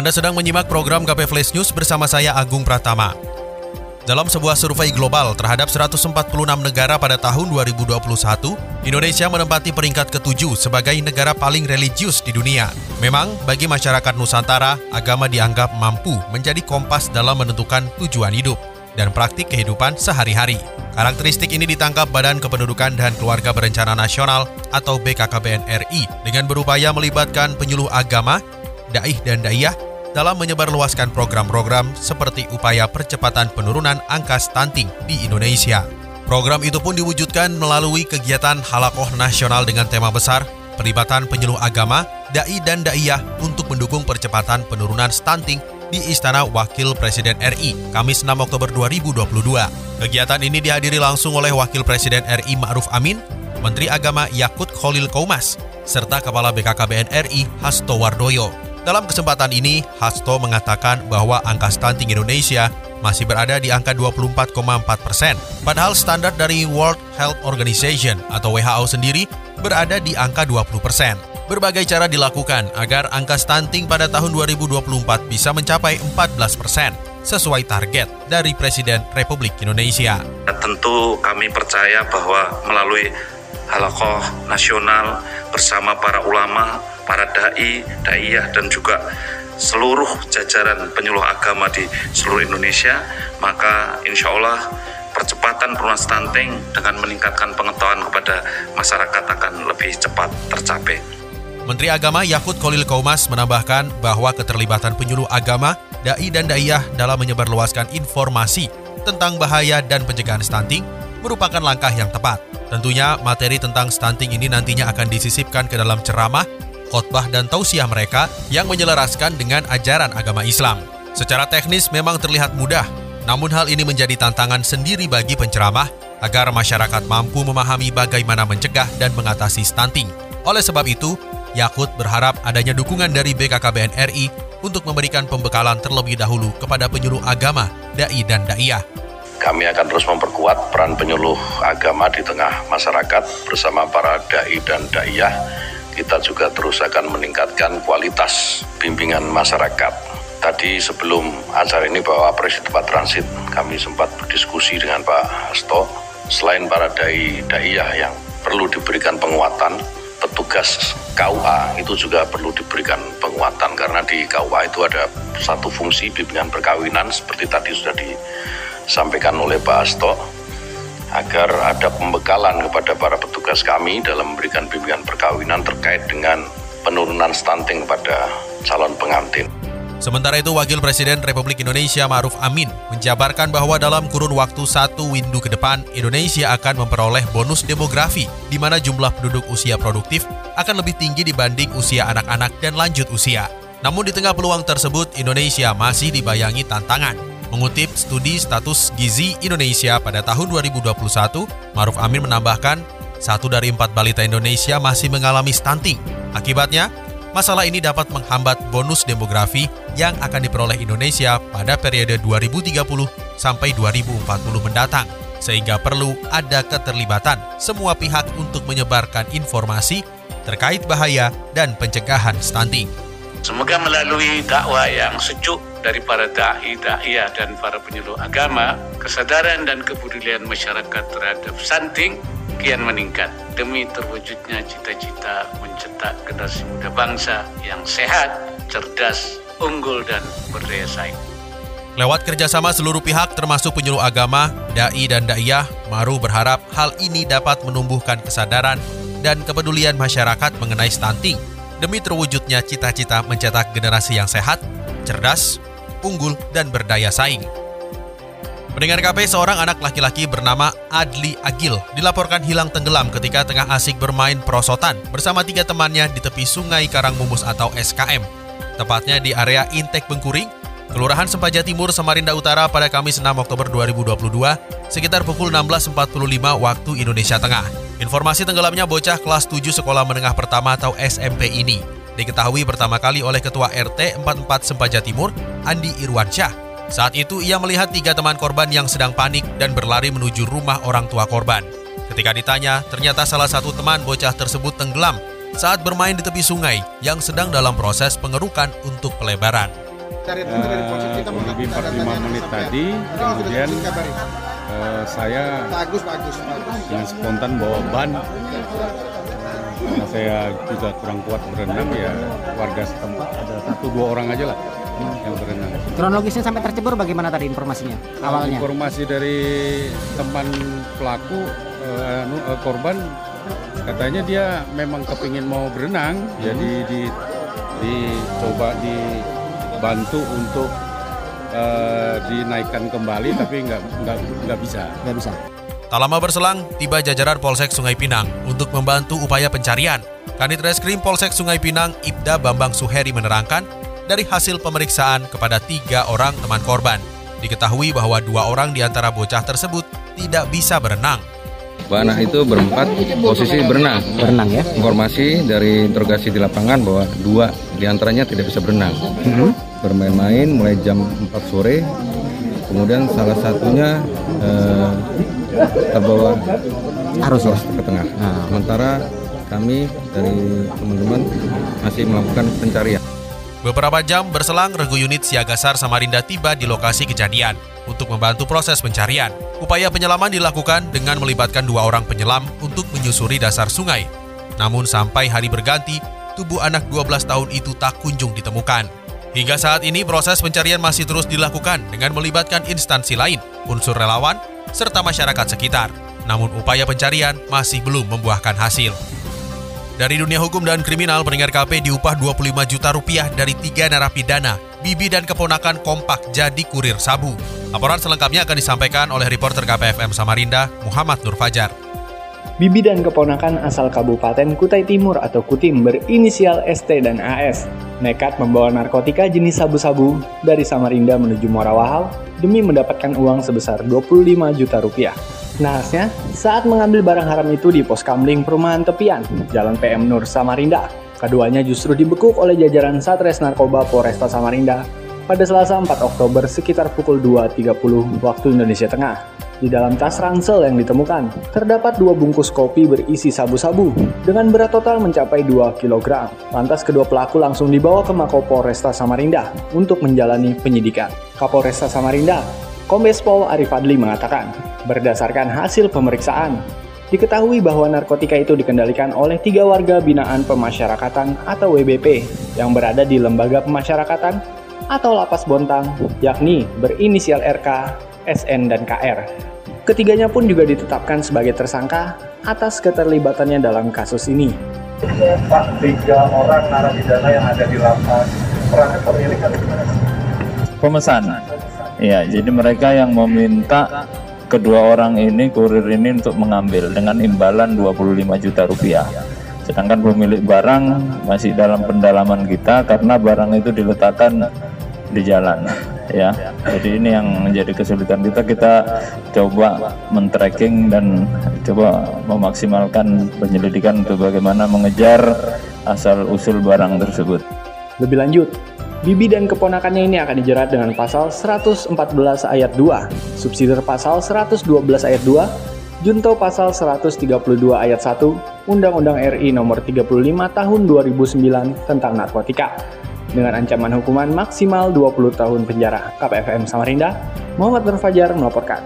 Anda sedang menyimak program KP Flash News bersama saya Agung Pratama. Dalam sebuah survei global terhadap 146 negara pada tahun 2021, Indonesia menempati peringkat ketujuh sebagai negara paling religius di dunia. Memang, bagi masyarakat Nusantara, agama dianggap mampu menjadi kompas dalam menentukan tujuan hidup dan praktik kehidupan sehari-hari. Karakteristik ini ditangkap Badan Kependudukan dan Keluarga Berencana Nasional atau BKKBN RI dengan berupaya melibatkan penyuluh agama daih dan daiyah dalam menyebarluaskan program-program seperti upaya percepatan penurunan angka stunting di Indonesia. Program itu pun diwujudkan melalui kegiatan halakoh nasional dengan tema besar pelibatan penyuluh agama, dai dan daiyah untuk mendukung percepatan penurunan stunting di Istana Wakil Presiden RI Kamis 6 Oktober 2022. Kegiatan ini dihadiri langsung oleh Wakil Presiden RI Ma'ruf Amin, Menteri Agama Yakut Khalil Kaumas, serta Kepala BKKBN RI Hasto Wardoyo. Dalam kesempatan ini, Hasto mengatakan bahwa angka stunting Indonesia masih berada di angka 24,4 persen. Padahal standar dari World Health Organization atau WHO sendiri berada di angka 20 persen. Berbagai cara dilakukan agar angka stunting pada tahun 2024 bisa mencapai 14 persen sesuai target dari Presiden Republik Indonesia. Tentu kami percaya bahwa melalui halakoh nasional bersama para ulama para dai, daiyah dan juga seluruh jajaran penyuluh agama di seluruh Indonesia, maka insya Allah percepatan penurunan stunting dengan meningkatkan pengetahuan kepada masyarakat akan lebih cepat tercapai. Menteri Agama Yakut Kolil Kaumas menambahkan bahwa keterlibatan penyuluh agama, dai dan daiyah dalam menyebarluaskan informasi tentang bahaya dan pencegahan stunting merupakan langkah yang tepat. Tentunya materi tentang stunting ini nantinya akan disisipkan ke dalam ceramah khotbah dan tausiah mereka yang menyelaraskan dengan ajaran agama Islam. Secara teknis memang terlihat mudah, namun hal ini menjadi tantangan sendiri bagi penceramah agar masyarakat mampu memahami bagaimana mencegah dan mengatasi stunting. Oleh sebab itu, Yakut berharap adanya dukungan dari BKKBN RI untuk memberikan pembekalan terlebih dahulu kepada penyuluh agama, dai dan daiyah. Kami akan terus memperkuat peran penyuluh agama di tengah masyarakat bersama para dai dan daiyah kita juga terus akan meningkatkan kualitas bimbingan masyarakat. Tadi sebelum acara ini bahwa Presiden Pak Transit kami sempat berdiskusi dengan Pak Hasto. Selain para dai daiyah yang perlu diberikan penguatan, petugas KUA itu juga perlu diberikan penguatan karena di KUA itu ada satu fungsi bimbingan perkawinan seperti tadi sudah disampaikan oleh Pak Hasto agar ada pembekalan kepada para petugas kami dalam memberikan bimbingan perkawinan terkait dengan penurunan stunting pada calon pengantin. Sementara itu, Wakil Presiden Republik Indonesia Ma'ruf Amin menjabarkan bahwa dalam kurun waktu satu windu ke depan, Indonesia akan memperoleh bonus demografi, di mana jumlah penduduk usia produktif akan lebih tinggi dibanding usia anak-anak dan lanjut usia. Namun di tengah peluang tersebut, Indonesia masih dibayangi tantangan, Mengutip studi status gizi Indonesia pada tahun 2021, Maruf Amin menambahkan, satu dari empat balita Indonesia masih mengalami stunting. Akibatnya, masalah ini dapat menghambat bonus demografi yang akan diperoleh Indonesia pada periode 2030 sampai 2040 mendatang. Sehingga perlu ada keterlibatan semua pihak untuk menyebarkan informasi terkait bahaya dan pencegahan stunting. Semoga melalui dakwah yang sejuk dari para da'i, da'iyah dan para penyuluh agama, kesadaran dan kepedulian masyarakat terhadap stunting kian meningkat demi terwujudnya cita-cita mencetak generasi muda bangsa yang sehat, cerdas, unggul dan berdaya saing. Lewat kerjasama seluruh pihak termasuk penyuluh agama, da'i dan da'iyah, Maru berharap hal ini dapat menumbuhkan kesadaran dan kepedulian masyarakat mengenai stunting demi terwujudnya cita-cita mencetak generasi yang sehat, cerdas, unggul, dan berdaya saing. Pendengar KP, seorang anak laki-laki bernama Adli Agil dilaporkan hilang tenggelam ketika tengah asik bermain perosotan bersama tiga temannya di tepi sungai Karangmumus atau SKM. tepatnya di area Intek Bengkuring, Kelurahan Sempaja Timur, Samarinda Utara pada Kamis 6 Oktober 2022 sekitar pukul 16.45 waktu Indonesia Tengah. Informasi tenggelamnya bocah kelas 7 sekolah menengah pertama atau SMP ini diketahui pertama kali oleh Ketua RT 44 Sempaja Timur, Andi Irwansyah. Saat itu ia melihat tiga teman korban yang sedang panik dan berlari menuju rumah orang tua korban. Ketika ditanya, ternyata salah satu teman bocah tersebut tenggelam saat bermain di tepi sungai yang sedang dalam proses pengerukan untuk pelebaran. Uh, lebih 45 menit tadi, kemudian uh, saya bagus, bagus, bagus. dengan spontan bawa ban karena saya juga kurang kuat berenang ya warga setempat ada satu dua orang aja lah yang berenang. Kronologisnya sampai tercebur bagaimana tadi informasinya awalnya? Informasi dari teman pelaku uh, uh, korban katanya dia memang kepingin mau berenang hmm. jadi di dicoba dibantu untuk uh, dinaikkan kembali tapi nggak nggak nggak bisa nggak bisa Tak lama berselang, tiba jajaran Polsek Sungai Pinang untuk membantu upaya pencarian. Kanit Reskrim Polsek Sungai Pinang, Ibda Bambang Suheri menerangkan, dari hasil pemeriksaan kepada tiga orang teman korban, diketahui bahwa dua orang di antara bocah tersebut tidak bisa berenang. Anak itu berempat posisi berenang. Berenang ya? Informasi dari interogasi di lapangan bahwa dua di antaranya tidak bisa berenang. Mm -hmm. Bermain-main mulai jam 4 sore. Kemudian salah satunya eh, terbawa arus ya? ke tengah. Nah. Sementara kami dari teman-teman masih melakukan pencarian. Beberapa jam berselang, Regu Unit Siaga SAR Samarinda tiba di lokasi kejadian untuk membantu proses pencarian. Upaya penyelaman dilakukan dengan melibatkan dua orang penyelam untuk menyusuri dasar sungai. Namun sampai hari berganti, tubuh anak 12 tahun itu tak kunjung ditemukan. Hingga saat ini proses pencarian masih terus dilakukan dengan melibatkan instansi lain, unsur relawan, serta masyarakat sekitar. Namun upaya pencarian masih belum membuahkan hasil. Dari dunia hukum dan kriminal, pendengar KP diupah 25 juta rupiah dari tiga narapidana. Bibi dan keponakan kompak jadi kurir sabu. Laporan selengkapnya akan disampaikan oleh reporter KPFM Samarinda, Muhammad Nur Fajar. Bibi dan keponakan asal Kabupaten Kutai Timur atau Kutim berinisial ST dan AS nekat membawa narkotika jenis sabu-sabu dari Samarinda menuju Morawahal demi mendapatkan uang sebesar 25 juta rupiah. Nahasnya, saat mengambil barang haram itu di pos kamling perumahan tepian, Jalan PM Nur Samarinda, keduanya justru dibekuk oleh jajaran Satres Narkoba Polresta Samarinda pada Selasa 4 Oktober sekitar pukul 2.30 waktu Indonesia Tengah. Di dalam tas ransel yang ditemukan, terdapat dua bungkus kopi berisi sabu-sabu dengan berat total mencapai 2 kg. Lantas kedua pelaku langsung dibawa ke Mako Polresta Samarinda untuk menjalani penyidikan. Kapolresta Samarinda, Kombes Pol Arif Adli mengatakan, berdasarkan hasil pemeriksaan, diketahui bahwa narkotika itu dikendalikan oleh tiga warga binaan pemasyarakatan atau WBP yang berada di lembaga pemasyarakatan atau lapas Bontang, yakni berinisial RK, SN, dan KR. Ketiganya pun juga ditetapkan sebagai tersangka atas keterlibatannya dalam kasus ini. Pak, tiga orang narapidana yang ada di lapas, perannya pemilik atau gimana? Pemesan. Ya, jadi mereka yang meminta kedua orang ini, kurir ini untuk mengambil dengan imbalan 25 juta rupiah. Sedangkan pemilik barang masih dalam pendalaman kita karena barang itu diletakkan di jalan ya. Jadi ini yang menjadi kesulitan kita. Kita coba men-tracking dan coba memaksimalkan penyelidikan untuk bagaimana mengejar asal usul barang tersebut. Lebih lanjut Bibi dan keponakannya ini akan dijerat dengan pasal 114 ayat 2, subsidi pasal 112 ayat 2, junto pasal 132 ayat 1, Undang-Undang RI nomor 35 tahun 2009 tentang narkotika dengan ancaman hukuman maksimal 20 tahun penjara. KPFM Samarinda, Muhammad Nur Fajar melaporkan.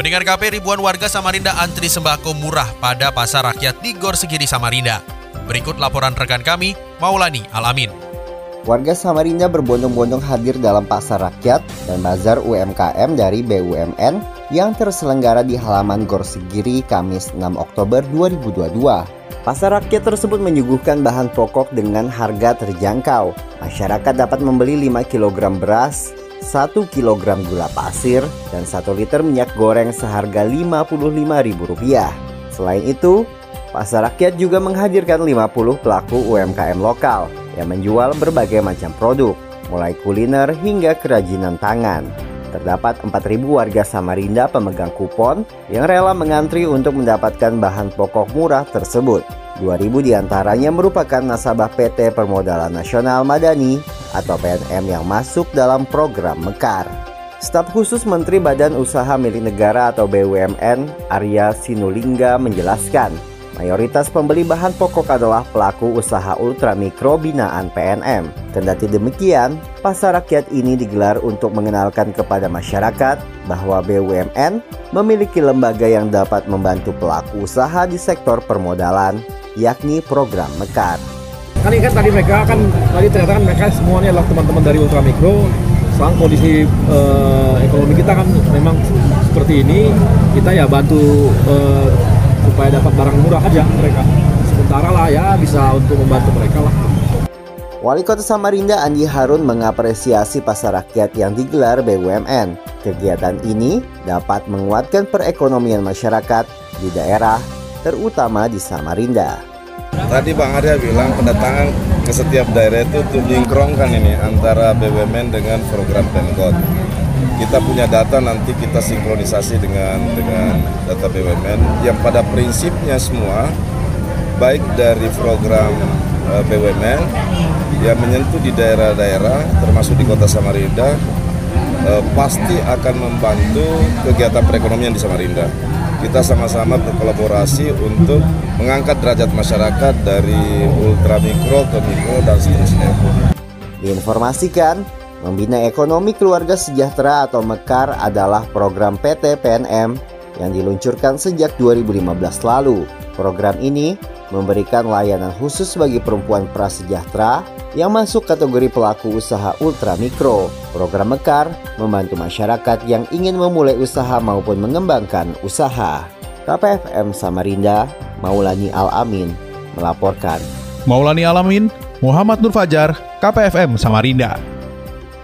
Pendengar KP ribuan warga Samarinda antri sembako murah pada pasar rakyat di Gor Segiri Samarinda. Berikut laporan rekan kami, Maulani Alamin. Warga Samarinda berbondong-bondong hadir dalam pasar rakyat dan bazar UMKM dari BUMN yang terselenggara di halaman Gor Segiri Kamis 6 Oktober 2022. Pasar rakyat tersebut menyuguhkan bahan pokok dengan harga terjangkau. Masyarakat dapat membeli 5 kg beras, 1 kg gula pasir, dan 1 liter minyak goreng seharga Rp55.000. Selain itu, Pasar rakyat juga menghadirkan 50 pelaku UMKM lokal yang menjual berbagai macam produk, mulai kuliner hingga kerajinan tangan. Terdapat 4.000 warga Samarinda pemegang kupon yang rela mengantri untuk mendapatkan bahan pokok murah tersebut. 2.000 di antaranya merupakan nasabah PT Permodalan Nasional Madani atau PNM yang masuk dalam program Mekar. Staf khusus Menteri Badan Usaha Milik Negara atau BUMN, Arya Sinulingga menjelaskan, Mayoritas pembeli bahan pokok adalah pelaku usaha ultramikro binaan PNM. Kendati demikian, pasar rakyat ini digelar untuk mengenalkan kepada masyarakat bahwa BUMN memiliki lembaga yang dapat membantu pelaku usaha di sektor permodalan, yakni program Mekar. Kan kan tadi mereka kan tadi ternyata kan mereka semuanya adalah teman-teman dari ultramikro. Sekarang kondisi eh, ekonomi kita kan memang seperti ini, kita ya bantu eh, supaya dapat barang murah aja mereka. Sementara lah ya bisa untuk membantu mereka lah. Wali Kota Samarinda Andi Harun mengapresiasi pasar rakyat yang digelar BUMN. Kegiatan ini dapat menguatkan perekonomian masyarakat di daerah, terutama di Samarinda. Tadi Bang Arya bilang pendatangan ke setiap daerah itu untuk menyingkrongkan ini antara BUMN dengan program Pemkot kita punya data nanti kita sinkronisasi dengan dengan data BUMN yang pada prinsipnya semua baik dari program eh, BUMN yang menyentuh di daerah-daerah termasuk di Kota Samarinda uh, pasti akan membantu kegiatan perekonomian di Samarinda. Kita sama-sama berkolaborasi untuk mengangkat derajat masyarakat dari ultramikro ke mikro dan seterusnya. Diinformasikan Membina Ekonomi Keluarga Sejahtera atau MEKAR adalah program PT PNM yang diluncurkan sejak 2015 lalu. Program ini memberikan layanan khusus bagi perempuan prasejahtera yang masuk kategori pelaku usaha ultramikro. Program Mekar membantu masyarakat yang ingin memulai usaha maupun mengembangkan usaha. KPFM Samarinda, Maulani Al-Amin, melaporkan. Maulani Alamin, Muhammad Nur Fajar, KPFM Samarinda.